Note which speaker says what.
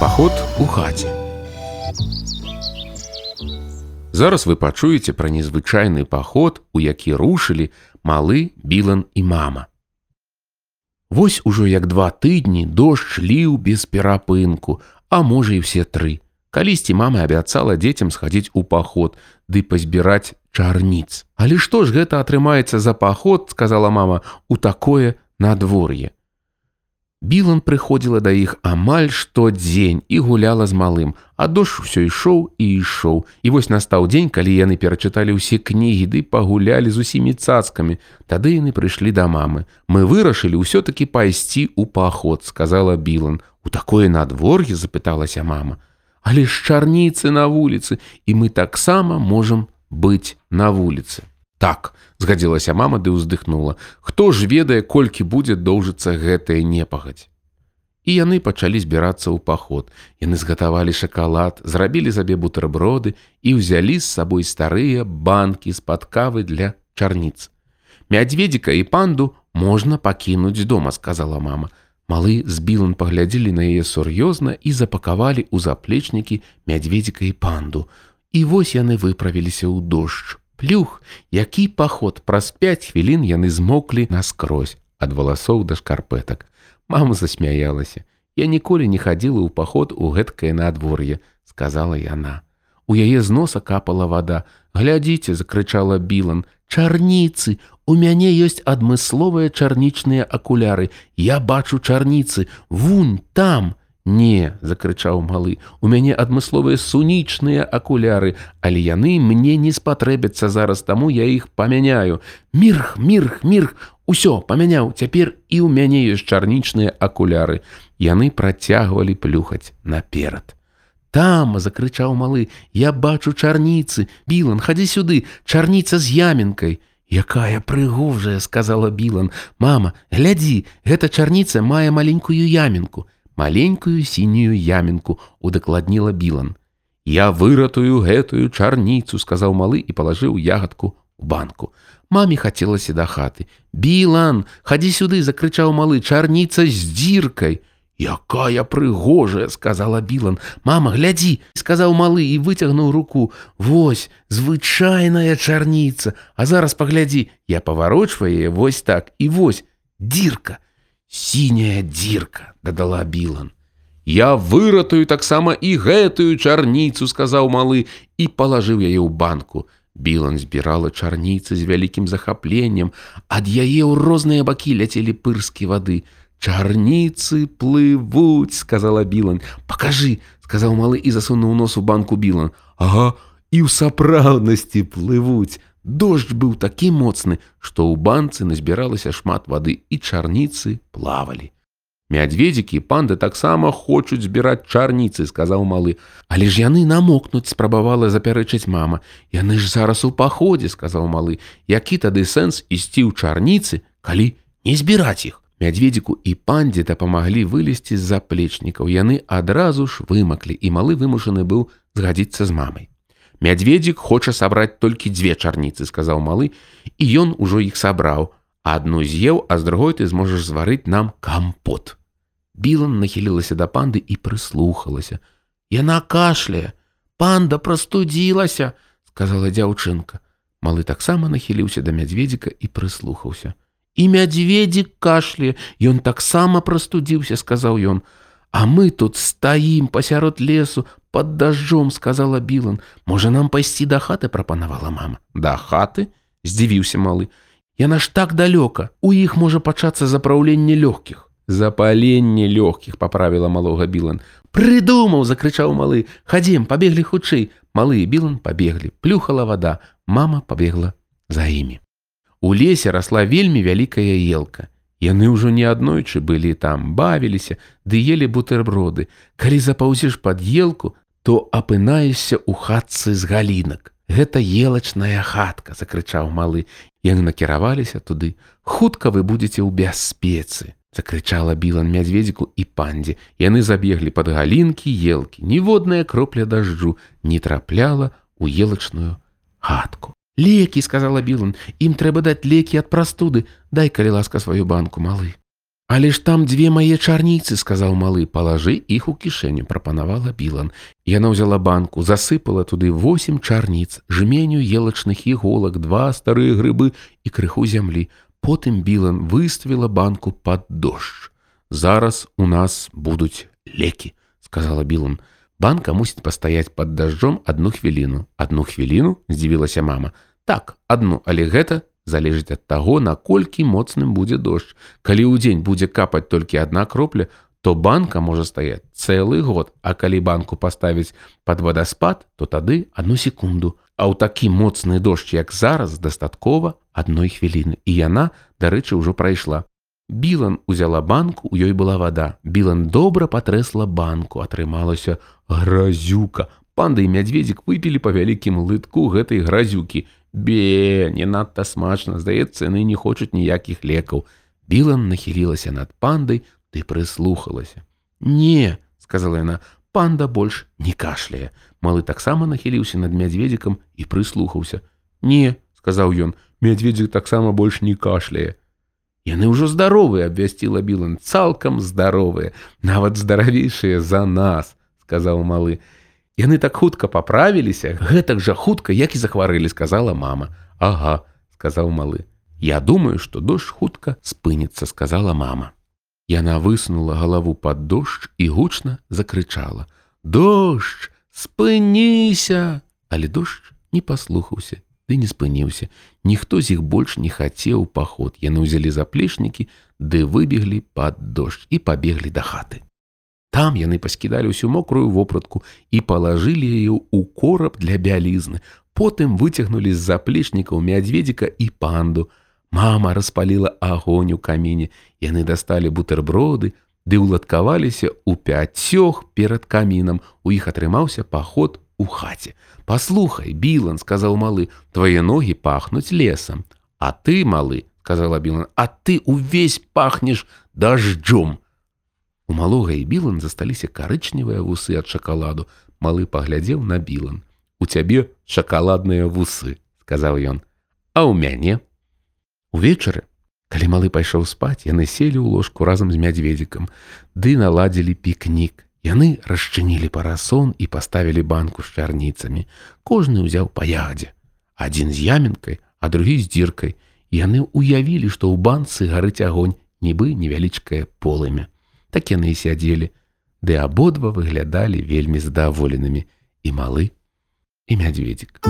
Speaker 1: Паход у хаце. Зараз вы пачуеце пра незвычайны паход, у які рушылі малы Білан і мама. Вось ужо як два тыдні дождж ліў без перапынку, а можа і ўсе тры. Калісьці мама абяцала дзецям схадзіць у паход ды пазбіраць чарніц. Але што ж гэта атрымаецца за паход, сказала мама, у такое надвор'е. Білан прыходзіла да іх амаль штодзень і гуляла з малым, а дождж усё ішоў і ішоў. І вось настаў дзень, калі яны перачыталі ўсе кнігі ды пагулялі з усімі цацкамі. Тады яны прыйшлі да мамы. Мы вырашылі ўсё-такі пайсці ў паход, сказала Білан. У такое надвор'е запыталася мама. Але ж чарніцы на вуліцы, і мы таксама можам быць на вуліцы. Так, згадзілася мама ды ўздыхнула. Хто ж ведае, колькі будзе доўжыцца гэтая непагадзь. І яны пачалі збірацца ў паход. Яны згатавалі шакалад, зрабілі сабе бутэрброды і ўзялі з сабой старыя банкі з-пад кавы для чарніц. Мядзведзіка і панду можна пакінуць дома, сказала мама. Малы з білан паглядзелі на яе сур'ёзна і запакавалі ў заплечнікі мядзведзіка і панду. І вось яны выправіліся ў дождж плюх, які паход праз пяць хвілін яны змоклі наскрозь ад валасоў да шкарпэтак. Мама засмяялася. Я ніколі не хадзіла ў паход у гэткае надвор'е, сказала яна. У яе з носа капала вада. Глядзіце, закрычала Білан, чарніцы, У мяне ёсць адмысловыя чарнічныя акуляры. Я бачу чарніцы, вунь там, Не, закрычаў малы, у мяне адмысловыя сунічныя акуляры, але яны мне не спатрэбяцца зараз таму я іх памяняю. Мірх, мірх, мірх, усё памяняў, цяпер і ў мяне ёсць чарнічныя акуляры. Яны працягвалі плюхаць наперад. Там закрычаў малы, я бачу чарніцы, Білан, хадзі сюды, чарніца з ямінкай. Якая прыгожая, сказала Білан, мама, глядзі, гэта чарніца мае маленькую ямінку маленькую сінюю ямінку удакладніла білан. Я выратую гэтую чарніцу, сказаў малы і палажыў ягадку у банку. Маме хацелася да хаты. Білан, хадзі сюды, закрычаў малы чарніца з дзіркай. Якая прыгожая, сказала Білан. Мама, глядзі, сказаў малы і выцягнуў руку. Вось, звычайная чарніца, А зараз паглядзі, я паварочваю вось так і вось дзірка сіняя дзірка дадала білан я выратую таксама і гэтую чарніцу сказаў малы і палажыў яе ў банку білан збірала чарніцы з вялікім захапленнем ад яе ў розныя бакі ляцелі пырскі вады чарніцы плывуць сказала білан покажы сказаў малы і засунуў нос у банку білан ага і ў сапраўднасці плывуць Дождж быў такі моцны, што ў банцы назбіралася шмат вады і чарніцы плавалі. Мядзведзікі і панды таксама хочуць збіраць чарніцы, сказаў малы, Але ж яны намокнуць, спрабавала запярэчыць мама. Яны ж зараз у паходзе, сказаў малы, які тады сэнс ісці ў чарніцы, калі не збіраць іх. Мядзведзіку і пандзе дапамаглі вылезці з заплечнікаў. Яны адразу ж вымаклі, і малы вымушаны быў згадзіцца з мамай. Мядзведзік хоча сабраць толькі дзве чарніцы, сказаў малы, і ён ужо іх сабраў. Адну з'еў, а з другой ты зможаш зварыць нам кампот. Білан нахілілася да панды і прыслухалася. Яна кашляе, панда прастудзілася, сказала дзяўчынка. Малы таксама нахіліўся да мядзведзіка і прыслухаўся. І мядзведзік кашляе, Ён таксама прастудзіўся, сказаў ён. А мы тут стаім пасярод лесу, под дажджом сказала Білан. Можа нам пайсці да хаты прапанавала мама. Да хаты здзівіўся малы. Яна ж так далёка. У іх можа пачацца запраўленне лёгкіх. Запаленне лёгкіх паправіла малога Білан. Прыдумаў, закрычаў малы. Хадзем, пабеглі хутчэй. Малы і Білан пабеглі. Плюхала вада. Мама пабегла за імі. У лесе расла вельмі вялікая елка. Яны ўжо не аднойчы былі там, бавіліся, ды елі бутэрброды. Калі запаўзеш пад елку, то апынаешся ў хатцы з галінак. Гэта елачная хатка, закрычаў малы. Яны накіраваліся туды. Хутка вы будзеце ў бяспецы, закрычала білан мядзведзіку і пандзе. Яны забеглі пад галінкі елкі. Ніводная кропля дажджу не трапляла ў елачную хатку. Лекі, сказала Білан, ім трэба даць лекі ад прастуды, дай калі ласка сваю банку малы. Але ж там дзве мае чарніцы, сказаў малы, палажы іх у кішэню, прапанавала Білан. Яна ўзяла банку, засыпала туды восем чарніц, жменю елачных іголак, два старыя грыбы і крыху зямлі. Потым Білан выставіла банку пад дождж. Зараз у нас будуць лекі, сказала Білан. Банка мусіць пастаяць пад дажджом адну хвіліну. Адну хвіліну здзівілася мама. Так, адну, але гэта залежыць ад таго, наколькі моцным будзе дождж. Калі ў дзень будзе капаць толькі адна кропля, то банка можа стаяць цэлы год, а калі банку паставіць пад вадаспад, то тады одну секунду. А ў такі моцны дождж, як зараз дастаткова адной хвіліны. І яна, дарэчы, ўжо прайшла. Білан узяла банку, у ёй была вада. Білан добра патрэсла банку, атрымалася гразюка. Панда і мядзведзік выпілі па вялікім лытку гэтай гразюкі. Бе, не надта смачна, здаецца, яны не хочуць ніякіх лекаў. Білан нахілілася над пандай ды прыслухалася. Не, сказала яна, панда больш не кашляе. Малы таксама нахіліўся над мядзведзікам і прыслухаўся. Не, сказаў ён, мядзведзік таксама больш не кашляе. Яны ўжо здаровыя, абвясціла Білан, цалкам здаровыя, нават здаравейшыя за нас, сказаў малы. Яны так хутка паправіліся, гэтак жа хутка, як і захварылі, сказала мама. Ага, сказаў малы. Я думаю, што дождж хутка спыніцца, сказала мама. Яна высунула галаву пад дождж і гучна закрычала: « Дождж, спыніся! Але дождж не паслухаўся, ды не спыніўся. Ніхто з іх больш не хацеў паход. Яны ўзялі заплечнікі, ды выбеглі пад дождж і пабеглі да хаты. Там яны паскідалі ўсю мокрую вопратку і палажылі яе ў кораб для бялізны. Потым выцягнулі з заплечнікаў мядзведзіка і панду. Мама распаліла агонь у каміне. Яны дасталі бутэрброды, ды ўладкаваліся ў пяцёх перад камінам. У іх атрымаўся паход у хаце. Паслухай, Білан, сказаў малы, твае ногі пахнуць лесам. А ты, малы, сказала Білан, а ты увесь пахнеш дажджом. У малога і білан засталіся карычневыя вусы ад шакаладу. Малы паглядзеў на білан. У цябе шакаладныя вусы, сказаў ён. А ў мяне. Увечары, калі малы пайшоў спаць, яны селі ў ложку разам з мядзведзікам, ды наладзілі пікнік. Яны расчынілі парасон і паставілі банку з чарніцамі. Кожны ўзяў па ягадзе. Адзін з яменкай, а другі з дзіркай. Яны ўявілі, што ў банцы гарыць агонь, нібы невялічкае полымя так яны і сядзелі, ды абодва выглядалі вельмі здаволенымі і малы і мядзведзік.